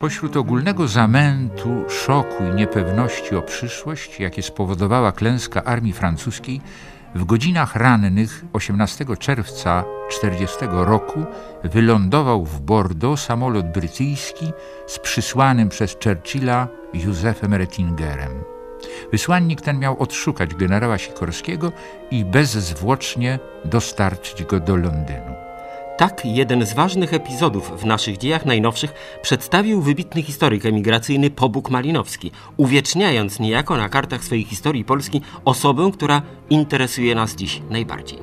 Pośród ogólnego zamętu, szoku i niepewności o przyszłość, jakie spowodowała klęska armii francuskiej, w godzinach rannych 18 czerwca 40 roku wylądował w Bordeaux samolot brytyjski z przysłanym przez Churchilla Józefem Rettingerem. Wysłannik ten miał odszukać generała Sikorskiego i bezzwłocznie dostarczyć go do Londynu. Tak jeden z ważnych epizodów w naszych dziejach najnowszych przedstawił wybitny historyk emigracyjny Pobuk Malinowski, uwieczniając niejako na kartach swojej historii Polski osobę, która interesuje nas dziś najbardziej.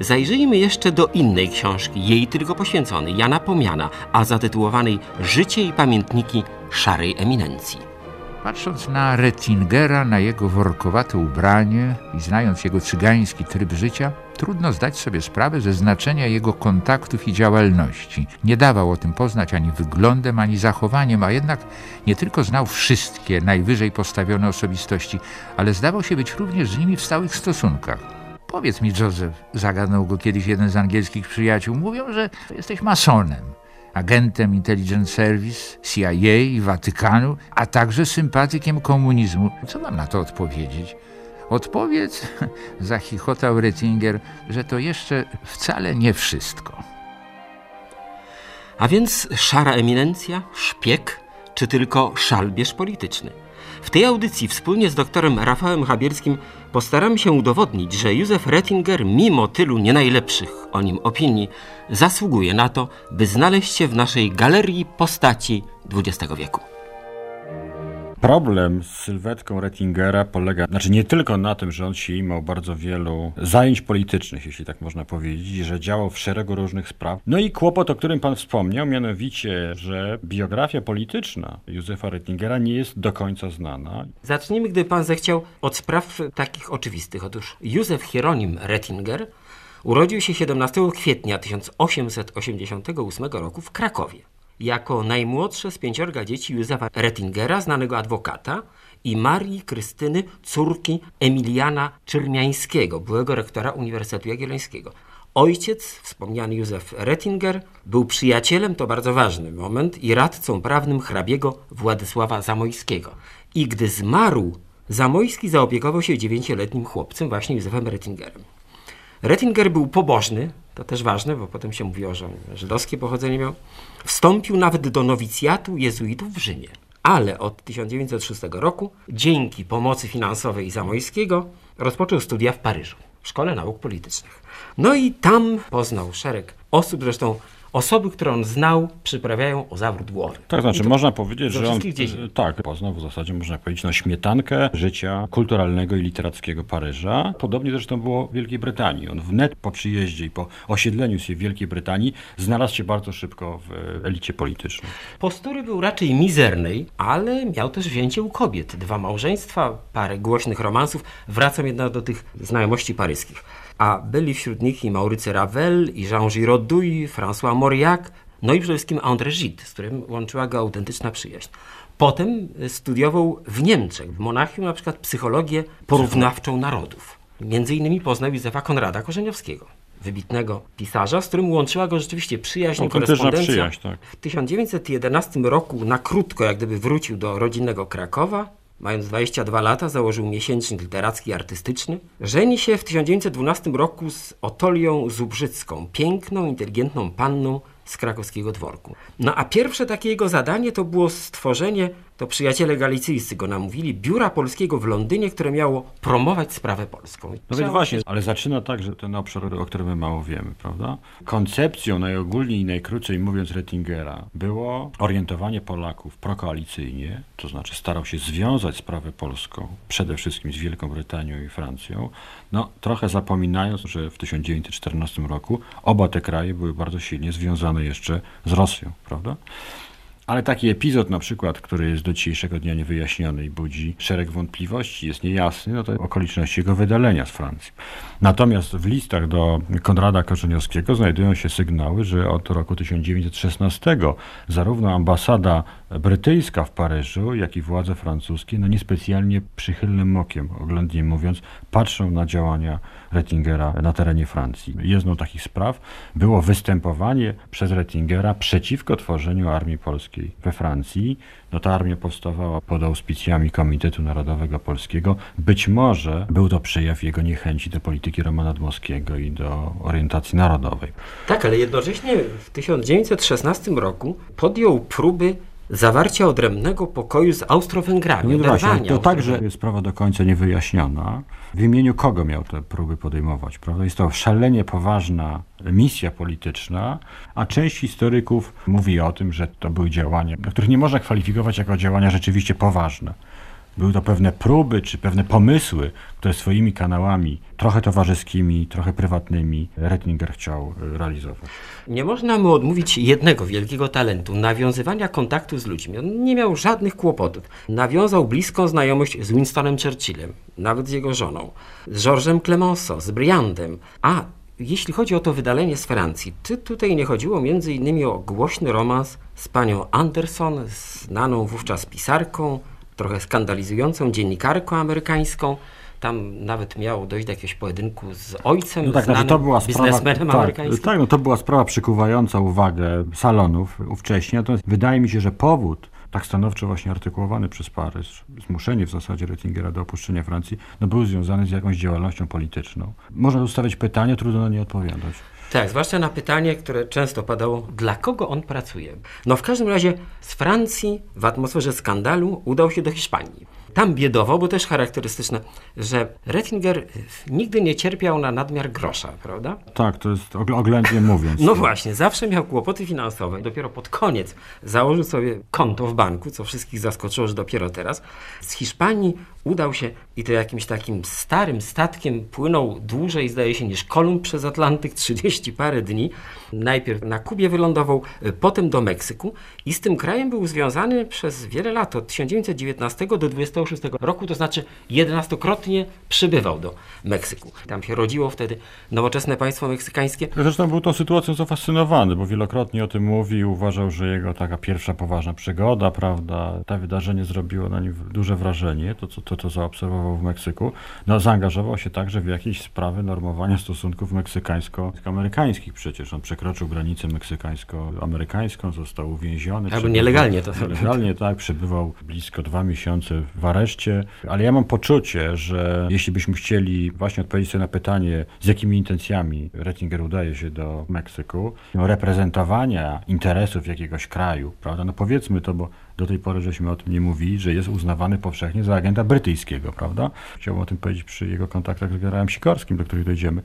Zajrzyjmy jeszcze do innej książki, jej tylko poświęconej, Jana Pomiana, a zatytułowanej Życie i pamiętniki szarej eminencji. Patrząc na Rettingera, na jego workowate ubranie i znając jego cygański tryb życia, trudno zdać sobie sprawę ze znaczenia jego kontaktów i działalności. Nie dawał o tym poznać ani wyglądem, ani zachowaniem, a jednak nie tylko znał wszystkie najwyżej postawione osobistości, ale zdawał się być również z nimi w stałych stosunkach. Powiedz mi, Joseph, zagadnął go kiedyś jeden z angielskich przyjaciół, mówią, że jesteś masonem agentem Intelligence Service, CIA i Watykanu, a także sympatykiem komunizmu. Co mam na to odpowiedzieć? Odpowiedz, zachichotał Rettinger, że to jeszcze wcale nie wszystko. A więc szara eminencja, szpieg, czy tylko szalbierz polityczny? W tej audycji wspólnie z doktorem Rafałem Chabielskim postaramy się udowodnić, że Józef Rettinger, mimo tylu nie najlepszych o nim opinii, zasługuje na to, by znaleźć się w naszej galerii postaci XX wieku. Problem z sylwetką Rettingera polega, znaczy nie tylko na tym, że on się imał bardzo wielu zajęć politycznych, jeśli tak można powiedzieć, że działał w szeregu różnych spraw. No i kłopot, o którym pan wspomniał, mianowicie, że biografia polityczna Józefa Rettingera nie jest do końca znana. Zacznijmy, gdyby pan zechciał, od spraw takich oczywistych. Otóż Józef Hieronim Rettinger urodził się 17 kwietnia 1888 roku w Krakowie jako najmłodsze z pięciorga dzieci Józefa Rettingera, znanego adwokata, i Marii Krystyny, córki Emiliana Czyrmiańskiego, byłego rektora Uniwersytetu Jagiellońskiego. Ojciec, wspomniany Józef Rettinger, był przyjacielem, to bardzo ważny moment, i radcą prawnym hrabiego Władysława Zamojskiego. I gdy zmarł, Zamojski zaopiekował się dziewięcioletnim chłopcem, właśnie Józefem Rettingerem. Rettinger był pobożny, to też ważne, bo potem się mówiło, że żydowskie pochodzenie miał. Wstąpił nawet do nowicjatu jezuitów w Rzymie. Ale od 1906 roku, dzięki pomocy finansowej Zamojskiego, rozpoczął studia w Paryżu, w Szkole Nauk Politycznych. No i tam poznał szereg osób, zresztą Osoby, które on znał, przyprawiają o zawrót głowy. Tak, znaczy można powiedzieć, że on tak, poznał w zasadzie, można powiedzieć, no, śmietankę życia kulturalnego i literackiego Paryża. Podobnie zresztą było w Wielkiej Brytanii. On wnet po przyjeździe i po osiedleniu się w Wielkiej Brytanii znalazł się bardzo szybko w elicie politycznej. Postury był raczej mizernej, ale miał też wzięcie u kobiet. Dwa małżeństwa, parę głośnych romansów. Wracam jednak do tych znajomości paryskich a byli wśród nich i Maurycy Ravel, i Jean Giraudoux, François Mauriac, no i przede wszystkim André Gide, z którym łączyła go autentyczna przyjaźń. Potem studiował w Niemczech, w Monachium na przykład psychologię porównawczą narodów. Między innymi poznał Józefa Konrada Korzeniowskiego, wybitnego pisarza, z którym łączyła go rzeczywiście przyjaźń, korespondencja. Przyjaźń, tak. W 1911 roku na krótko jak gdyby wrócił do rodzinnego Krakowa, Mając 22 lata założył miesięcznik literacki i artystyczny. Żeni się w 1912 roku z Otolią Zubrzycką, piękną, inteligentną panną z krakowskiego dworku. No a pierwsze takie jego zadanie to było stworzenie, to przyjaciele galicyjscy go namówili, biura polskiego w Londynie, które miało promować sprawę polską. No więc właśnie, ale zaczyna tak, że ten obszar, o którym my mało wiemy, prawda? Koncepcją najogólniej i najkrócej mówiąc Rettingera było orientowanie Polaków prokoalicyjnie, to znaczy starał się związać sprawę polską przede wszystkim z Wielką Brytanią i Francją, no trochę zapominając, że w 1914 roku oba te kraje były bardzo silnie związane jeszcze z Rosją, prawda? Ale taki epizod na przykład, który jest do dzisiejszego dnia niewyjaśniony i budzi szereg wątpliwości, jest niejasny, no to okoliczności jego wydalenia z Francji. Natomiast w listach do Konrada Korzeniowskiego znajdują się sygnały, że od roku 1916 zarówno ambasada brytyjska w Paryżu, jak i władze francuskie, no niespecjalnie przychylnym okiem, oględnie mówiąc, patrzą na działania Rettingera na terenie Francji. Jedną takich spraw było występowanie przez Rettingera przeciwko tworzeniu armii polskiej we Francji. No ta armia powstawała pod auspicjami Komitetu Narodowego Polskiego. Być może był to przejaw jego niechęci do polityki Romana Dmowskiego i do orientacji narodowej. Tak, ale jednocześnie w 1916 roku podjął próby zawarcia odrębnego pokoju z Austro-Węgrami. No właśnie, to także jest sprawa do końca niewyjaśniona. W imieniu kogo miał te próby podejmować? Prawda? Jest to szalenie poważna misja polityczna, a część historyków mówi o tym, że to były działania, których nie można kwalifikować jako działania rzeczywiście poważne. Były to pewne próby czy pewne pomysły, które swoimi kanałami, trochę towarzyskimi, trochę prywatnymi, Rettinger chciał e, realizować. Nie można mu odmówić jednego wielkiego talentu nawiązywania kontaktu z ludźmi. On nie miał żadnych kłopotów. Nawiązał bliską znajomość z Winstonem Churchillem, nawet z jego żoną, z Georgesem Clemenceau, z Briandem. A jeśli chodzi o to wydalenie z Francji, to tutaj nie chodziło innymi o głośny romans z panią Anderson, znaną wówczas pisarką, trochę skandalizującą dziennikarką amerykańską. Tam nawet miało dojść do jakiegoś pojedynku z ojcem, No tak, znaczy to była sprawa, biznesmenem tak, amerykańskim. tak, no to była sprawa przykuwająca uwagę salonów ówcześnie. Natomiast wydaje mi się, że powód tak stanowczo właśnie artykułowany przez Paryż, zmuszenie w zasadzie Rettingera do opuszczenia Francji, no był związany z jakąś działalnością polityczną. Można tu stawiać pytanie, trudno na nie odpowiadać. Tak, zwłaszcza na pytanie, które często padało, dla kogo on pracuje? No w każdym razie z Francji w atmosferze skandalu udał się do Hiszpanii. Tam biedował, bo też charakterystyczne, że Rettinger nigdy nie cierpiał na nadmiar grosza, prawda? Tak, to jest ogl- oględnie mówiąc. No właśnie, zawsze miał kłopoty finansowe. Dopiero pod koniec założył sobie konto w banku, co wszystkich zaskoczyło, że dopiero teraz. Z Hiszpanii udał się i to jakimś takim starym statkiem płynął dłużej, zdaje się, niż Kolumb przez Atlantyk, 30 parę dni. Najpierw na Kubie wylądował, y, potem do Meksyku i z tym krajem był związany przez wiele lat, od 1919 do 26 roku, to znaczy 11-krotnie przybywał do Meksyku. Tam się rodziło wtedy nowoczesne państwo meksykańskie. Zresztą był tą sytuacją zafascynowany, bo wielokrotnie o tym mówi i uważał, że jego taka pierwsza poważna przygoda, prawda, to wydarzenie zrobiło na nim duże wrażenie, to co to, to zaobserwował w Meksyku. No, zaangażował się także w jakieś sprawy normowania stosunków meksykańsko-amerykańskich przecież. On przekroczył granicę meksykańsko-amerykańską, został uwięziony. Albo nielegalnie to Nielegalnie, tak, przebywał blisko dwa miesiące w areszcie, ale ja mam poczucie, że jeśli byśmy chcieli właśnie odpowiedzieć sobie na pytanie, z jakimi intencjami Rettinger udaje się do Meksyku, no, reprezentowania interesów jakiegoś kraju, prawda, no powiedzmy to, bo do tej pory żeśmy o tym nie mówili, że jest uznawany powszechnie za agenta brytyjskiego, prawda? Chciałbym o tym powiedzieć przy jego kontaktach z generałem Sikorskim, do których dojdziemy.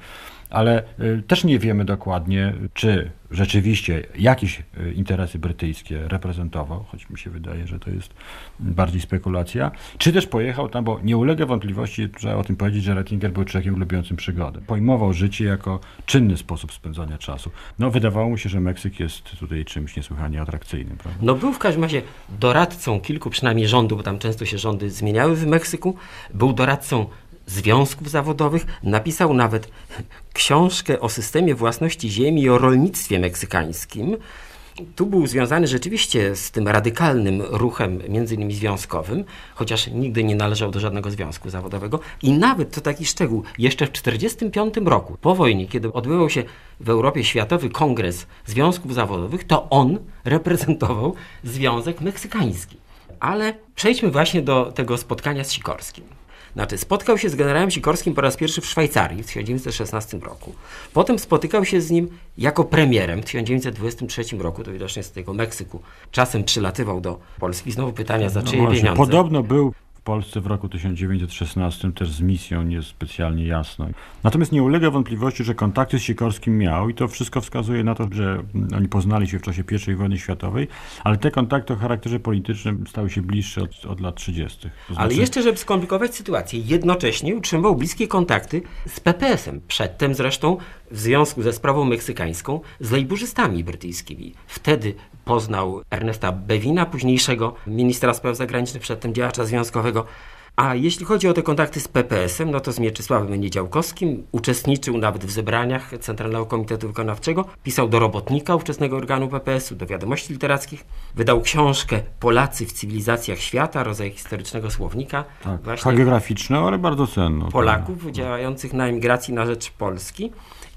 Ale y, też nie wiemy dokładnie, czy rzeczywiście jakieś y, interesy brytyjskie reprezentował, choć mi się wydaje, że to jest bardziej spekulacja, czy też pojechał tam, bo nie ulega wątpliwości, trzeba o tym powiedzieć, że Rettinger był człowiekiem lubiącym przygodę. Pojmował życie jako czynny sposób spędzania czasu. No, wydawało mu się, że Meksyk jest tutaj czymś niesłychanie atrakcyjnym, prawda? No był w każdym razie doradcą kilku przynajmniej rządów, bo tam często się rządy zmieniały w Meksyku. Był doradcą związków zawodowych. Napisał nawet książkę o systemie własności ziemi i o rolnictwie meksykańskim. Tu był związany rzeczywiście z tym radykalnym ruchem, między innymi związkowym, chociaż nigdy nie należał do żadnego związku zawodowego. I nawet, to taki szczegół, jeszcze w 1945 roku, po wojnie, kiedy odbywał się w Europie Światowy Kongres Związków Zawodowych, to on reprezentował Związek Meksykański. Ale przejdźmy właśnie do tego spotkania z Sikorskim. Znaczy, spotkał się z generałem Sikorskim po raz pierwszy w Szwajcarii w 1916 roku. Potem spotykał się z nim jako premierem w 1923 roku, to widocznie z tego Meksyku. Czasem przylatywał do Polski. Znowu pytania, za No czyje właśnie, pieniądze. Podobno był Polsce w roku 1916 też z misją niespecjalnie jasną. Natomiast nie ulega wątpliwości, że kontakty z Sikorskim miał i to wszystko wskazuje na to, że mm, oni poznali się w czasie I wojny światowej, ale te kontakty o charakterze politycznym stały się bliższe od, od lat 30. To Ale znaczy- jeszcze, żeby skomplikować sytuację, jednocześnie utrzymywał bliskie kontakty z PPS-em. Przedtem zresztą w związku ze sprawą meksykańską z lejburzystami brytyjskimi. Wtedy poznał Ernesta Bewina, późniejszego ministra spraw zagranicznych, przedtem działacza związkowego. A jeśli chodzi o te kontakty z PPS-em, no to z Mieczysławem Niedziałkowskim uczestniczył nawet w zebraniach Centralnego Komitetu Wykonawczego, pisał do robotnika ówczesnego organu PPS-u, do wiadomości literackich, wydał książkę Polacy w cywilizacjach świata, rodzaj historycznego słownika. Tak, hagiograficzną, ale bardzo cenną. Polaków działających na emigracji na rzecz Polski.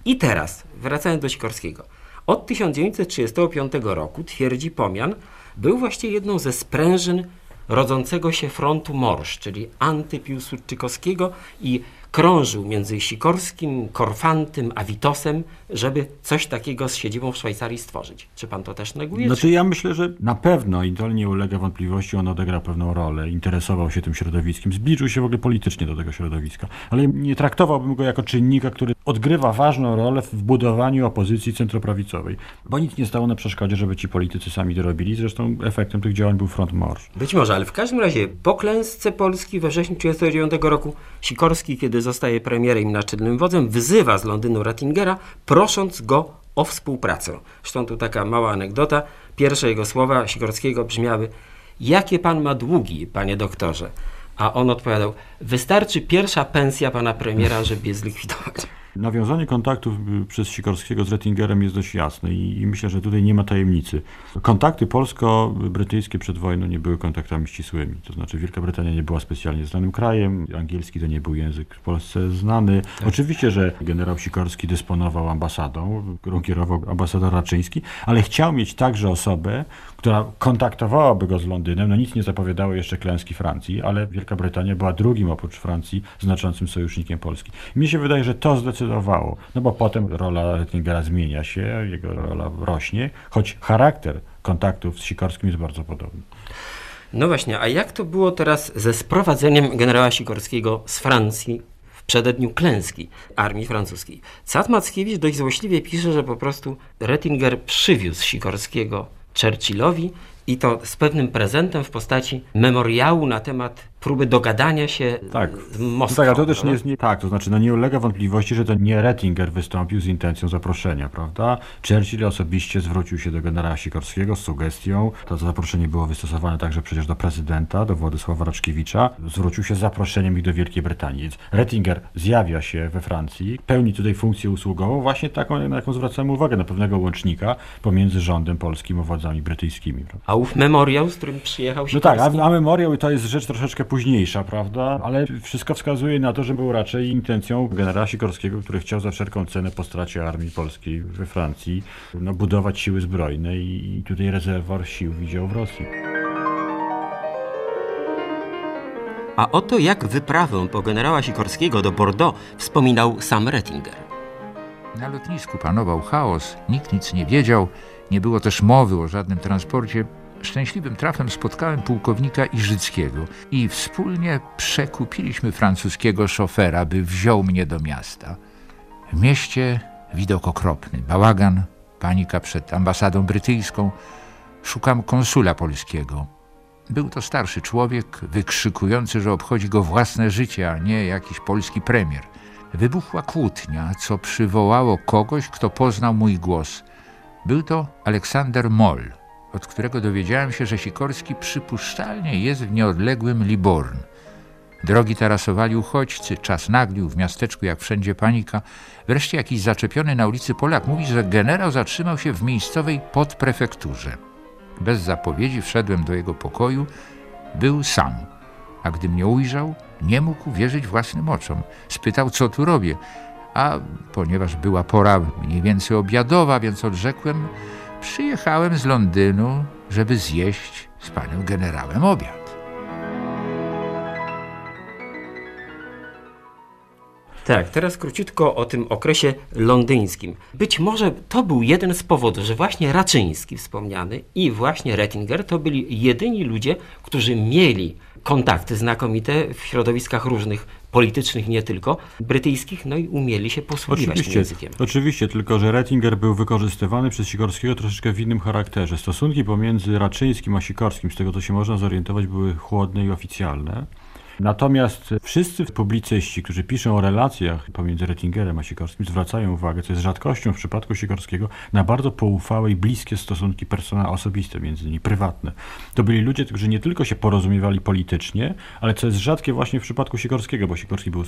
I teraz, wracając do Sikorskiego. Od 1935 roku, twierdzi Pomian, był właściwie jedną ze sprężyn rodzącego się frontu Morsz, czyli antypiłsudczykowskiego i krążył między Sikorskim, Korfantym a Witosem, żeby coś takiego z siedzibą w Szwajcarii stworzyć. Czy pan to też neguje? Znaczy ja myślę, że na pewno i to nie ulega wątpliwości, on odegrał pewną rolę, interesował się tym środowiskiem, zbliżył się w ogóle politycznie do tego środowiska, ale nie traktowałbym go jako czynnika, który odgrywa ważną rolę w budowaniu opozycji centroprawicowej, bo nic nie stało na przeszkodzie, żeby ci politycy sami to robili, zresztą efektem tych działań był front Morsz. Być może, ale w każdym razie po klęsce Polski we wrześniu 1939 roku Sikorski, kiedy zostaje premierem i naczelnym wodzem, wyzywa z Londynu Rattingera, prosząc go o współpracę. Zresztą tu taka mała anegdota. Pierwsze jego słowa Sikorskiego brzmiały Jakie pan ma długi, panie doktorze? A on odpowiadał, wystarczy pierwsza pensja pana premiera, żeby je zlikwidować. Nawiązanie kontaktów y, przez Sikorskiego z Rettingerem jest dość jasne i, i myślę, że tutaj nie ma tajemnicy. Kontakty polsko-brytyjskie przed wojną nie były kontaktami ścisłymi. To znaczy Wielka Brytania nie była specjalnie znanym krajem, angielski to nie był język w Polsce znany. Oczywiście, że generał Sikorski dysponował ambasadą, którą kierował ambasador Raczyński, ale chciał mieć także osobę, która kontaktowałaby go z Londynem. No nic nie zapowiadało jeszcze klęski Francji, ale Wielka Brytania była drugim oprócz Francji znaczącym sojusznikiem Polski. I mi się wydaje, że to zdecydowało, no bo potem rola Rettingera zmienia się, jego rola rośnie, choć charakter kontaktów z Sikorskim jest bardzo podobny. No właśnie, a jak to było teraz ze sprowadzeniem generała Sikorskiego z Francji w przededniu klęski armii francuskiej? Cat Mackiewicz dość złośliwie pisze, że po prostu Rettinger przywiózł Sikorskiego Churchillowi i to z pewnym prezentem w postaci memoriału na temat próby dogadania się tak. z Moskwą. Tak, to też nie jest nie tak. To znaczy, no nie ulega wątpliwości, że to nie Rettinger wystąpił z intencją zaproszenia, prawda? Churchill osobiście zwrócił się do generała Sikorskiego z sugestią. To zaproszenie było wystosowane także przecież do prezydenta, do Władysława Raczkiewicza. Zwrócił się z zaproszeniem ich do Wielkiej Brytanii. Więc Rettinger zjawia się we Francji, pełni tutaj funkcję usługową, właśnie taką, na jaką zwracamy uwagę, na pewnego łącznika pomiędzy rządem polskim a władzami brytyjskimi. Prawda? A ów memoriał, z którym przyjechał No tak, a, a memoriał to jest rzecz troszeczkę późniejsza, prawda? Ale wszystko wskazuje na to, że był raczej intencją generała Sikorskiego, który chciał za wszelką cenę po stracie armii polskiej we Francji no, budować siły zbrojne i, i tutaj rezerwor sił widział w Rosji. A oto jak wyprawę po generała Sikorskiego do Bordeaux wspominał sam Rettinger. Na lotnisku panował chaos, nikt nic nie wiedział, nie było też mowy o żadnym transporcie. Szczęśliwym trafem spotkałem pułkownika Iżyckiego i wspólnie przekupiliśmy francuskiego szofera, by wziął mnie do miasta. W mieście widok okropny, bałagan, panika przed ambasadą brytyjską. Szukam konsula polskiego. Był to starszy człowiek, wykrzykujący, że obchodzi go własne życie, a nie jakiś polski premier. Wybuchła kłótnia, co przywołało kogoś, kto poznał mój głos. Był to Aleksander Moll, od którego dowiedziałem się, że Sikorski przypuszczalnie jest w nieodległym Liborn. Drogi tarasowali uchodźcy, czas naglił, w miasteczku jak wszędzie panika. Wreszcie jakiś zaczepiony na ulicy Polak mówi, że generał zatrzymał się w miejscowej podprefekturze. Bez zapowiedzi wszedłem do jego pokoju. Był sam, a gdy mnie ujrzał, nie mógł wierzyć własnym oczom. Spytał, co tu robię, a ponieważ była pora mniej więcej obiadowa, więc odrzekłem, przyjechałem z Londynu, żeby zjeść z panem generałem obiad. Tak, teraz króciutko o tym okresie londyńskim. Być może to był jeden z powodów, że właśnie Raczyński wspomniany i właśnie Rettinger to byli jedyni ludzie, którzy mieli kontakty znakomite w środowiskach różnych, politycznych nie tylko, brytyjskich, no i umieli się posługiwać tym Oczywiście, językiem. oczywiście, tylko że Rettinger był wykorzystywany przez Sikorskiego troszeczkę w innym charakterze. Stosunki pomiędzy Raczyńskim a Sikorskim, z tego co się można zorientować, były chłodne i oficjalne. Natomiast wszyscy publicyści, którzy piszą o relacjach pomiędzy Rettingerem a Sikorskim, zwracają uwagę, co jest rzadkością w przypadku Sikorskiego, na bardzo poufałe i bliskie stosunki personalne, osobiste między nimi, prywatne. To byli ludzie, którzy nie tylko się porozumiewali politycznie, ale co jest rzadkie właśnie w przypadku Sikorskiego, bo Sikorski był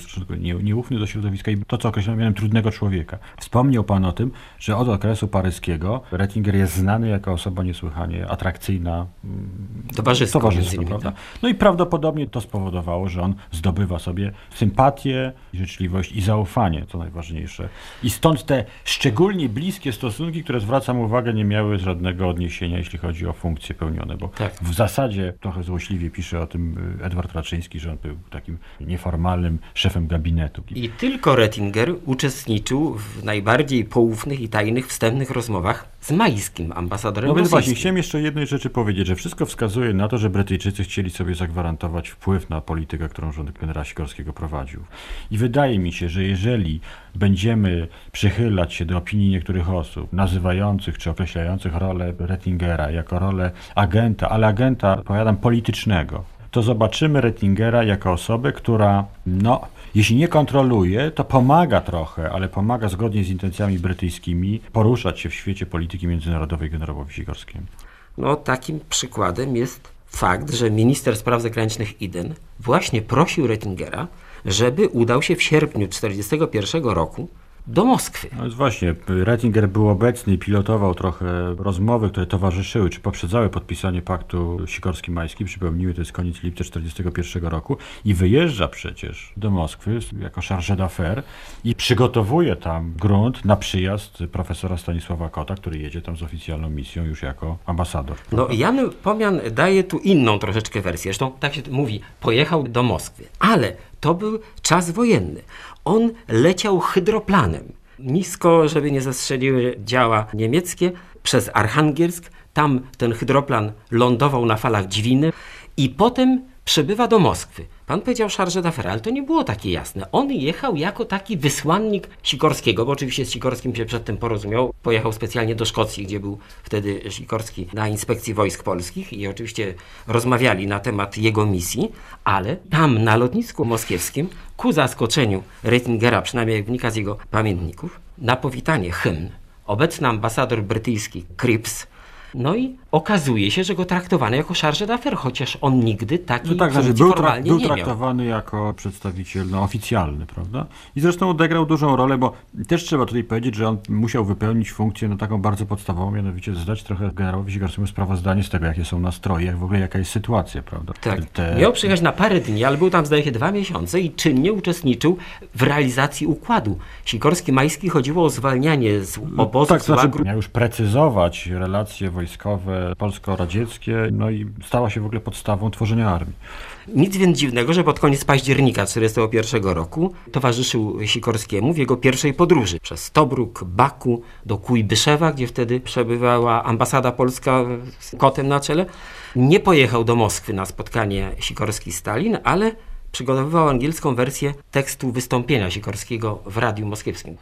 nieufny do środowiska i to, co określałem mianem trudnego człowieka. Wspomniał pan o tym, że od okresu paryskiego Rettinger jest znany jako osoba niesłychanie atrakcyjna, mm, towarzystwo prawda? No i prawdopodobnie to spowodowało, że on zdobywa sobie sympatię, życzliwość i zaufanie, co najważniejsze. I stąd te szczególnie bliskie stosunki, które zwracam uwagę, nie miały żadnego odniesienia, jeśli chodzi o funkcje pełnione, bo tak. w zasadzie trochę złośliwie pisze o tym y, Edward Raczyński, że on był takim nieformalnym szefem gabinetu. I tylko Rettinger uczestniczył w najbardziej poufnych i tajnych wstępnych rozmowach z majskim ambasadorem No więc właśnie, chciałem jeszcze jednej rzeczy powiedzieć, że wszystko wskazuje na to, że Brytyjczycy chcieli sobie zagwarantować wpływ na politykę, którą rząd generała Sikorskiego prowadził. I wydaje mi się, że jeżeli będziemy przychylać się do opinii niektórych osób, nazywających czy określających rolę Rettingera jako rolę agenta, ale agenta, powiadam, politycznego, to zobaczymy Rettingera jako osobę, która, no, jeśli nie kontroluje, to pomaga trochę, ale pomaga zgodnie z intencjami brytyjskimi poruszać się w świecie polityki międzynarodowej generałowi Sikorskiemu. No, takim przykładem jest fakt, że minister spraw zagranicznych Iden właśnie prosił Rettingera, żeby udał się w sierpniu 1941 roku do Moskwy. No więc właśnie, Rettinger był obecny i pilotował trochę rozmowy, które towarzyszyły, czy poprzedzały podpisanie paktu Sikorski-Majski. Przypomnijmy, to jest koniec lipca 1941 roku i wyjeżdża przecież do Moskwy jako chargé d'affaires i przygotowuje tam grunt na przyjazd profesora Stanisława Kota, który jedzie tam z oficjalną misją już jako ambasador. No Jan Pomian daje tu inną troszeczkę wersję. Zresztą tak się mówi, pojechał do Moskwy, ale to był czas wojenny. On leciał hydroplanem nisko, żeby nie zastrzeliły działa niemieckie, przez Archangielsk. Tam ten hydroplan lądował na falach Dźwiny i potem przybywa do Moskwy. Pan powiedział Charge d'Affaires, ale to nie było takie jasne. On jechał jako taki wysłannik Sikorskiego, bo oczywiście z Sikorskim się przedtem porozumiał. Pojechał specjalnie do Szkocji, gdzie był wtedy Sikorski na inspekcji wojsk polskich i oczywiście rozmawiali na temat jego misji, ale tam na lotnisku moskiewskim, ku zaskoczeniu Rettingera, przynajmniej jak wynika z jego pamiętników, na powitanie hymn obecny ambasador brytyjski Cripps no i okazuje się, że go traktowano jako charge d'affaires, chociaż on nigdy takiej no tak, znaczy, był, tra był traktowany jako przedstawiciel no, oficjalny, prawda? I zresztą odegrał dużą rolę, bo też trzeba tutaj powiedzieć, że on musiał wypełnić funkcję no, taką bardzo podstawową, mianowicie zdać trochę generałowi Sikorskiemu sprawozdanie z tego, jakie są nastroje, jak w ogóle jaka jest sytuacja, prawda? Tak. Te... Miał przyjechać na parę dni, ale był tam zdaje się dwa miesiące i czynnie uczestniczył w realizacji układu. Sikorski-Majski chodziło o zwalnianie z obozu. No, tak, znaczy, miał już precyzować relacje wojskowe polsko-radzieckie, no i stała się w ogóle podstawą tworzenia armii. Nic więc dziwnego, że pod koniec października 1941 roku towarzyszył Sikorskiemu w jego pierwszej podróży przez Tobruk, Baku, do Kujbyszewa, gdzie wtedy przebywała ambasada polska z kotem na czele. Nie pojechał do Moskwy na spotkanie Sikorski-Stalin, ale przygotowywał angielską wersję tekstu wystąpienia Sikorskiego w Radiu Moskiewskim.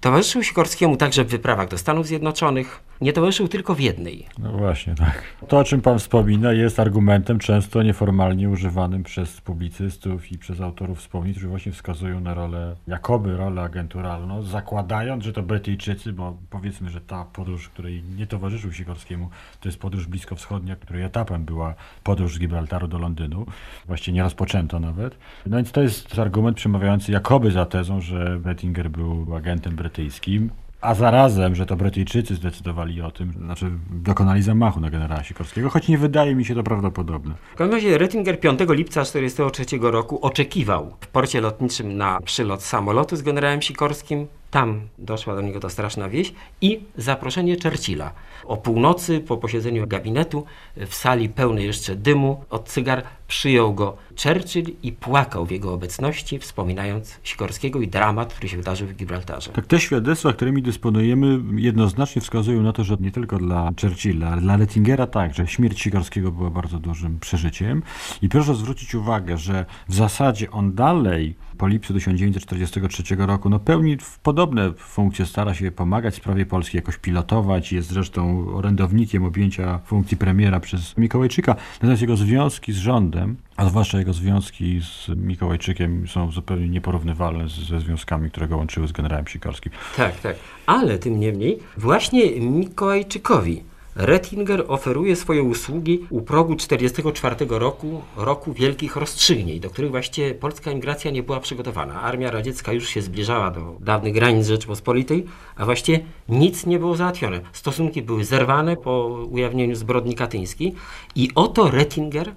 Towarzyszył Sikorskiemu także w wyprawach do Stanów Zjednoczonych, nie towarzyszył tylko w jednej. No właśnie, tak. To, o czym pan wspomina, jest argumentem często nieformalnie używanym przez publicystów i przez autorów wspomnień, którzy właśnie wskazują na rolę, jakoby rolę agenturalną, zakładając, że to Brytyjczycy, bo powiedzmy, że ta podróż, której nie towarzyszył Sikorskiemu, to jest podróż bliskowschodnia, której etapem była podróż z Gibraltaru do Londynu. Właściwie nie rozpoczęto nawet. No więc to jest argument przemawiający jakoby za tezą, że Bettinger był agentem brytyjskim, a zarazem, że to Brytyjczycy zdecydowali o tym, znaczy dokonali zamachu na generała Sikorskiego, choć nie wydaje mi się to prawdopodobne. W każdym razie Rettinger 5 lipca 1943 roku oczekiwał w porcie lotniczym na przylot samolotu z generałem Sikorskim. Tam doszła do niego ta straszna wieść i zaproszenie Churchilla. O północy, po posiedzeniu gabinetu, w sali pełnej jeszcze dymu od cygar, przyjął go Churchill i płakał w jego obecności, wspominając Sikorskiego i dramat, który się wydarzył w Gibraltarze. Tak, te świadectwa, którymi dysponujemy, jednoznacznie wskazują na to, że nie tylko dla Churchilla, ale dla Lettingera także śmierć Sikorskiego była bardzo dużym przeżyciem. I proszę zwrócić uwagę, że w zasadzie on dalej po lipcu 1943 roku no, pełni podobne funkcje, stara się pomagać sprawie Polski, jakoś pilotować, jest zresztą orędownikiem objęcia funkcji premiera przez Mikołajczyka, natomiast jego związki z rządem a zwłaszcza jego związki z Mikołajczykiem są zupełnie nieporównywalne ze związkami, które go łączyły z generałem Sikorskim. Tak, tak. Ale tym niemniej właśnie Mikołajczykowi Rettinger oferuje swoje usługi u progu 1944 roku, roku wielkich rozstrzygnień, do których właściwie polska emigracja nie była przygotowana. Armia radziecka już się zbliżała do dawnych granic Rzeczypospolitej, a właściwie nic nie było załatwione. Stosunki były zerwane po ujawnieniu zbrodni katyńskiej i oto Rettinger,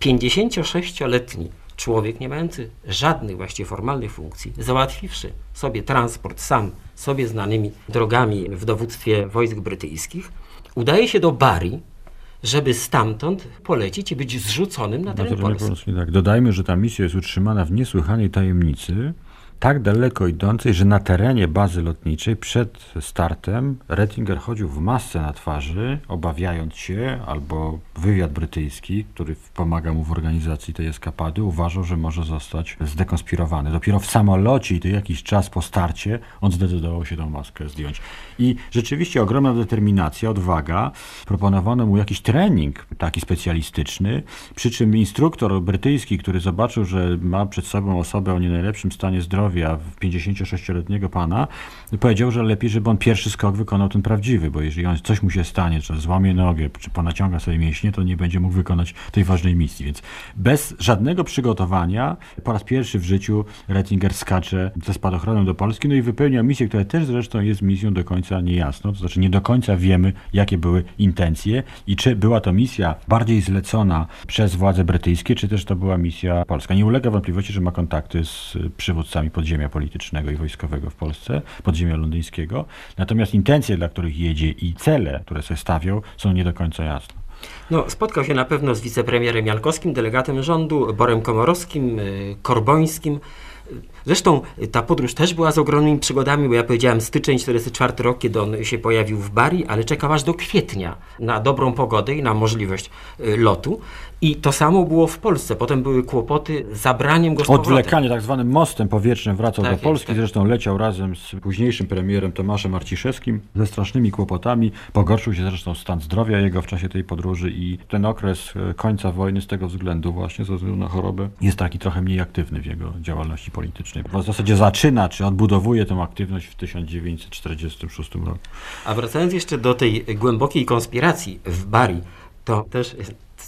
56-letni człowiek nie mający żadnych właściwie formalnych funkcji, załatwiwszy sobie transport sam, sobie znanymi drogami w dowództwie wojsk brytyjskich, udaje się do Bari, żeby stamtąd polecić i być zrzuconym na teren Polski. Tak. Dodajmy, że ta misja jest utrzymana w niesłychanej tajemnicy, tak daleko idącej, że na terenie bazy lotniczej przed startem Rettinger chodził w masce na twarzy, obawiając się, albo wywiad brytyjski, który pomaga mu w organizacji tej eskapady, uważał, że może zostać zdekonspirowany. Dopiero w samolocie i to jakiś czas po starcie on zdecydował się tą maskę zdjąć. I rzeczywiście ogromna determinacja, odwaga. Proponowano mu jakiś trening taki specjalistyczny, przy czym instruktor brytyjski, który zobaczył, że ma przed sobą osobę o nie najlepszym stanie zdrowia, zdrowia 56-letniego pana, powiedział, że lepiej, żeby on pierwszy skok wykonał ten prawdziwy, bo jeżeli on, coś mu się stanie, czy złamie nogę, czy ponaciąga sobie mięśnie, to nie będzie mógł wykonać tej ważnej misji. Więc bez żadnego przygotowania po raz pierwszy w życiu Rettinger skacze ze spadochronem do Polski, no i wypełnia misję, która też zresztą jest misją do końca niejasną, to znaczy nie do końca wiemy, jakie były intencje i czy była to misja bardziej zlecona przez władze brytyjskie, czy też to była misja polska. Nie ulega wątpliwości, że ma kontakty z przywódcami podziemia politycznego i wojskowego w Polsce, podziemia londyńskiego. Natomiast intencje, dla których jedzie i cele, które sobie stawiał, są nie do końca jasne. No, spotkał się na pewno z wicepremierem Jankowskim, delegatem rządu, Borem Komorowskim, y, Korbońskim. Zresztą ta podróż też była z ogromnymi przygodami, bo ja powiedziałem styczeń 44 rok, kiedy on się pojawił w Bari, ale czekał aż do kwietnia na dobrą pogodę i na możliwość y, lotu. I to samo było w Polsce. Potem były kłopoty z zabraniem go z Odwlekanie tak zwanym mostem powietrznym wracał tak do Polski. tak. Zresztą leciał razem z późniejszym premierem Tomaszem Arciszewskim ze strasznymi kłopotami. Pogorszył się zresztą stan zdrowia jego w czasie tej podróży i ten okres e, końca wojny z tego względu właśnie ze względu na chorobę jest taki trochę mniej aktywny w jego działalności politycznej. W zasadzie zaczyna czy odbudowuje tę aktywność w 1946 roku. A wracając jeszcze do tej głębokiej konspiracji w Bari, to też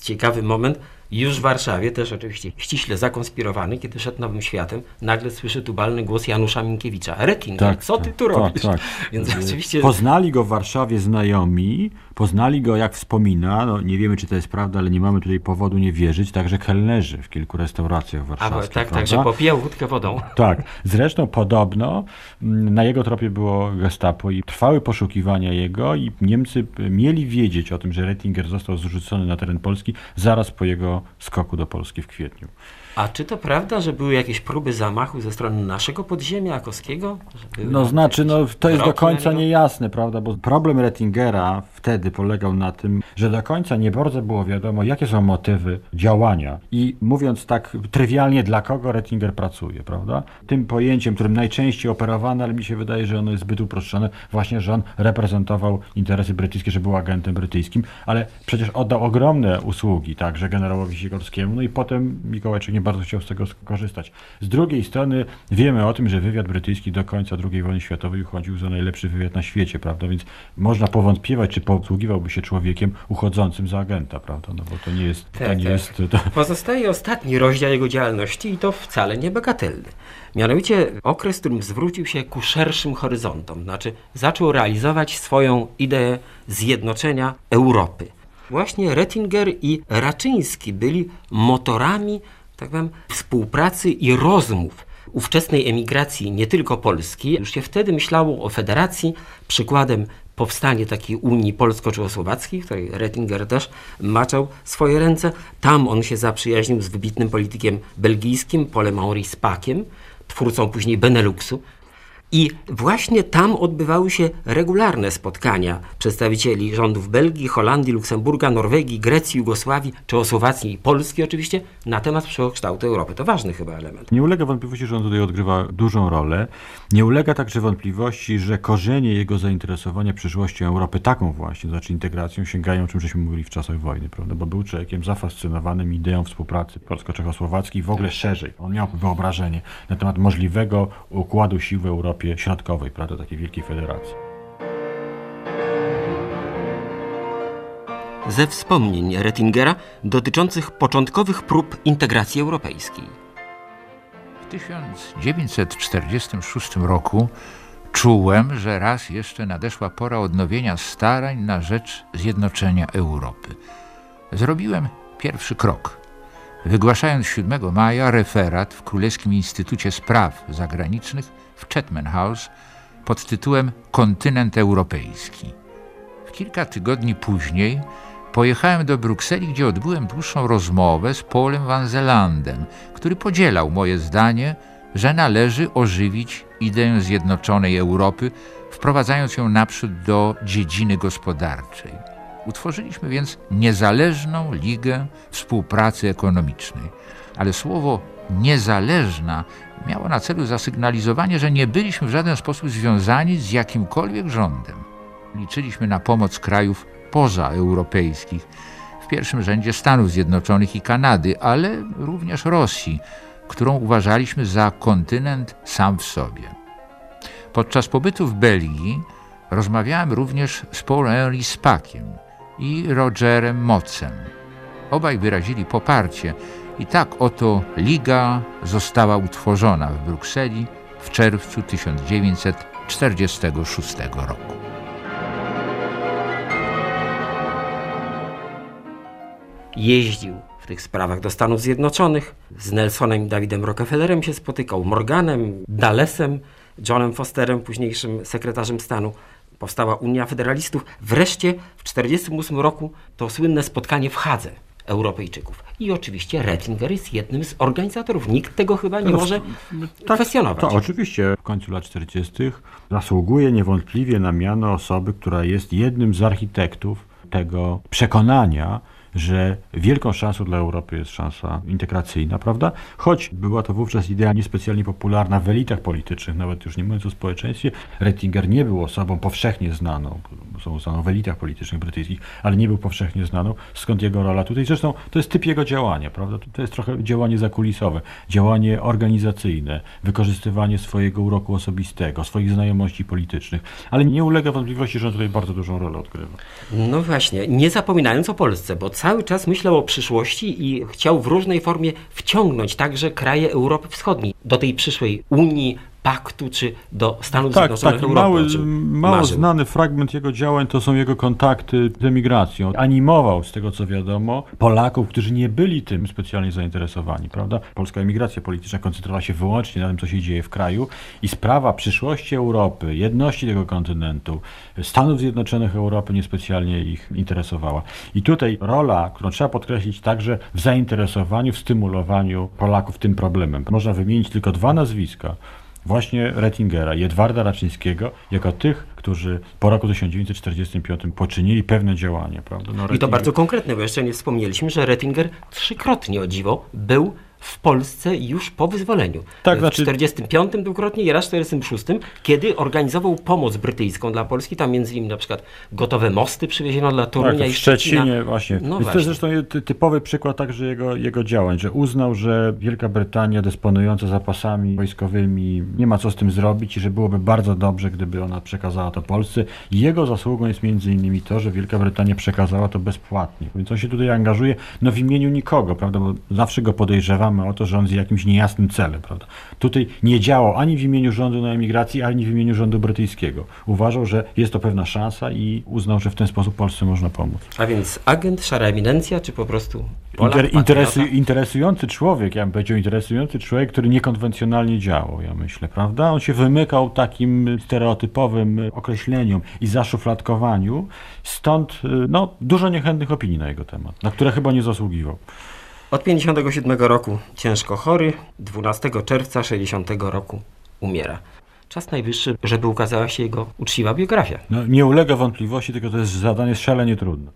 ciekawy moment. Już w Warszawie, też oczywiście ściśle zakonspirowany, kiedy szedł Nowym Światem, nagle słyszy tubalny głos Janusza Minkiewicza. Reking, tak, co ty tak, tu tak, robisz? Tak. Więc oczywiście... Poznali go w Warszawie znajomi, poznali go, jak wspomina, no nie wiemy, czy to jest prawda, ale nie mamy tutaj powodu nie wierzyć, także kelnerzy w kilku restauracjach warszawskich. A, tak, tak, że popijał wódkę wodą. Tak. Zresztą podobno mm, na jego tropie było gestapo i trwały poszukiwania jego i Niemcy mieli wiedzieć o tym, że Rettinger został zrzucony na teren Polski zaraz po jego skoku do Polski w kwietniu. A czy to prawda, że były jakieś próby zamachu ze strony naszego podziemia Akowskiego? No znaczy, no, to jest do końca niejasne, prawda? Bo problem Rettingera wtedy polegał na tym, że do końca nie bardzo było wiadomo, jakie są motywy działania. I mówiąc tak trywialnie, dla kogo Rettinger pracuje, prawda? Tym pojęciem, którym najczęściej operowano, ale mi się wydaje, że ono jest zbyt uproszczone, właśnie, że on reprezentował interesy brytyjskie, że był agentem brytyjskim, ale przecież oddał ogromne usługi także generałowi Sikorskiemu, no i potem Mikołajczyk nie bardzo chciał z tego skorzystać. Z drugiej strony wiemy o tym, że wywiad brytyjski do końca II wojny światowej uchodził za najlepszy wywiad na świecie, prawda? Więc można powątpiewać, czy posługiwałby się człowiekiem uchodzącym za agenta, prawda? No bo to nie jest... Tak, to nie tak. jest to... Pozostaje ostatni rozdział jego działalności i to wcale nie bagatelny. Mianowicie okres, w którym zwrócił się ku szerszym horyzontom, znaczy zaczął realizować swoją ideę zjednoczenia Europy. Właśnie Rettinger i Raczyński byli motorami tak powiem, współpracy i rozmów ówczesnej emigracji, nie tylko Polski. Już się wtedy myślało o federacji. Przykładem powstanie takiej Unii Polsko-Czechosłowackiej, w której Rettinger też maczał swoje ręce. Tam on się zaprzyjaźnił z wybitnym politykiem belgijskim, Polem Henri Spakiem, twórcą później Beneluxu. I właśnie tam odbywały się regularne spotkania przedstawicieli rządów Belgii, Holandii, Luksemburga, Norwegii, Grecji, Jugosławii, Czechosłowacji i Polski oczywiście na temat kształtu Europy. To ważny chyba element. Nie ulega wątpliwości, że on tutaj odgrywa dużą rolę. Nie ulega także wątpliwości, że korzenie jego zainteresowania przyszłością Europy, taką właśnie, znaczy integracją, sięgają, czym żeśmy mówili w czasach wojny, prawda? Bo był człowiekiem zafascynowanym ideą współpracy polsko-czechosłowackiej, w ogóle szerzej. On miał wyobrażenie na temat możliwego układu sił w Europie Środkowej, prawda, takiej wielkiej federacji. Ze wspomnień Rettingera dotyczących początkowych prób integracji europejskiej. W 1946 roku czułem, że raz jeszcze nadeszła pora odnowienia starań na rzecz zjednoczenia Europy. Zrobiłem pierwszy krok wygłaszając 7 maja referat w Królewskim Instytucie Spraw Zagranicznych w Chatham House pod tytułem Kontynent Europejski. W kilka tygodni później pojechałem do Brukseli, gdzie odbyłem dłuższą rozmowę z Paulem Van Zelandem, który podzielał moje zdanie, że należy ożywić ideę zjednoczonej Europy, wprowadzając ją naprzód do dziedziny gospodarczej. Utworzyliśmy więc niezależną ligę współpracy ekonomicznej. Ale słowo niezależna miało na celu zasygnalizowanie, że nie byliśmy w żaden sposób związani z jakimkolwiek rządem. Liczyliśmy na pomoc krajów pozaeuropejskich, w pierwszym rzędzie Stanów Zjednoczonych i Kanady, ale również Rosji, którą uważaliśmy za kontynent sam w sobie. Podczas pobytu w Belgii rozmawiałem również z Paul Henry Spakiem, i Rogerem Mocem. Obaj wyrazili poparcie i tak oto liga została utworzona w Brukseli w czerwcu 1946 roku. Jeździł w tych sprawach do Stanów Zjednoczonych. Z Nelsonem i Davidem Rockefellerem się spotykał, Morganem, Dallesem, Johnem Fosterem, późniejszym sekretarzem stanu powstała Unia Federalistów. Wreszcie w 1948 roku to słynne spotkanie w Hadze Europejczyków. I oczywiście Rettinger jest jednym z organizatorów. Nikt tego chyba nie może tak, kwestionować. To oczywiście w końcu lat 40. zasługuje niewątpliwie na miano osoby, która jest jednym z architektów tego przekonania, że wielką szansą dla Europy jest szansa integracyjna, prawda? Choć była to wówczas idea niespecjalnie popularna w elitach politycznych, nawet już nie mówiąc o społeczeństwie, Rettinger nie był osobą powszechnie znaną, są znaną w elitach politycznych brytyjskich, ale nie był powszechnie znaną, skąd jego rola tutaj. Zresztą to jest typ jego działania, prawda? To jest trochę działanie zakulisowe, działanie organizacyjne, wykorzystywanie swojego uroku osobistego, swoich znajomości politycznych, ale nie ulega wątpliwości, że on tutaj bardzo dużą rolę odgrywa. No właśnie, nie zapominając o Polsce, bo cały czas myślał o przyszłości i chciał w różnej formie wciągnąć także kraje Europy Wschodniej. Do tej przyszłej Unii, paktu, czy do Stanów tak, Zjednoczonych tak, Europy. Mały, mało znany fragment jego działań to są jego kontakty z emigracją. Animował, z tego co wiadomo, Polaków, którzy nie byli tym specjalnie zainteresowani, prawda? Polska emigracja polityczna koncentrowała się wyłącznie na tym, co się dzieje w kraju i sprawa przyszłości Europy, jedności tego kontynentu, Stanów Zjednoczonych Europy niespecjalnie ich interesowała. I tutaj rola, którą trzeba podkreślić także w zainteresowaniu, w stymulowaniu Polaków tym problemem. Można wymienić tylko dwa nazwiska właśnie Rettingera i Edwarda Raczyńskiego jako tych, którzy po roku 1945 poczynili pewne działania. Prawda? No, I to bardzo konkretne, bo jeszcze nie wspomnieliśmy, że Rettinger trzykrotnie o dziwo był w Polsce już po wyzwoleniu. Tak, w znaczy... 45 dwukrotnie i raz w 46, kiedy organizował pomoc brytyjską dla Polski, tam między innymi na przykład gotowe mosty przywieziono dla Torunia tak, i Szczecinie. Szczecina. właśnie. No właśnie. To jest zresztą typowy przykład także jego, jego działań, że uznał, że Wielka Brytania dysponująca zapasami wojskowymi nie ma co z tym zrobić i że byłoby bardzo dobrze, gdyby ona przekazała to Polsce. Jego zasługą jest między innymi to, że Wielka Brytania przekazała to bezpłatnie. Więc on się tutaj angażuje no w imieniu nikogo, prawda, bo zawsze go podejrzewam o to, że on z jakimś niejasnym celem. Prawda? Tutaj nie działał ani w imieniu rządu na emigracji, ani w imieniu rządu brytyjskiego. Uważał, że jest to pewna szansa i uznał, że w ten sposób Polsce można pomóc. A więc agent, szara eminencja, czy po prostu Polak, Inter, interesu, interesujący człowiek, ja bym powiedział interesujący człowiek, który niekonwencjonalnie działał, ja myślę, prawda? On się wymykał takim stereotypowym określeniom i zaszufladkowaniu, stąd no, dużo niechętnych opinii na jego temat, na które chyba nie zasługiwał. Od 57 roku ciężko chory, 12 czerwca 60 roku umiera. Czas najwyższy, żeby ukazała się jego uczciwa biografia. No, nie ulega wątpliwości, tylko to jest zadanie szalenie trudne.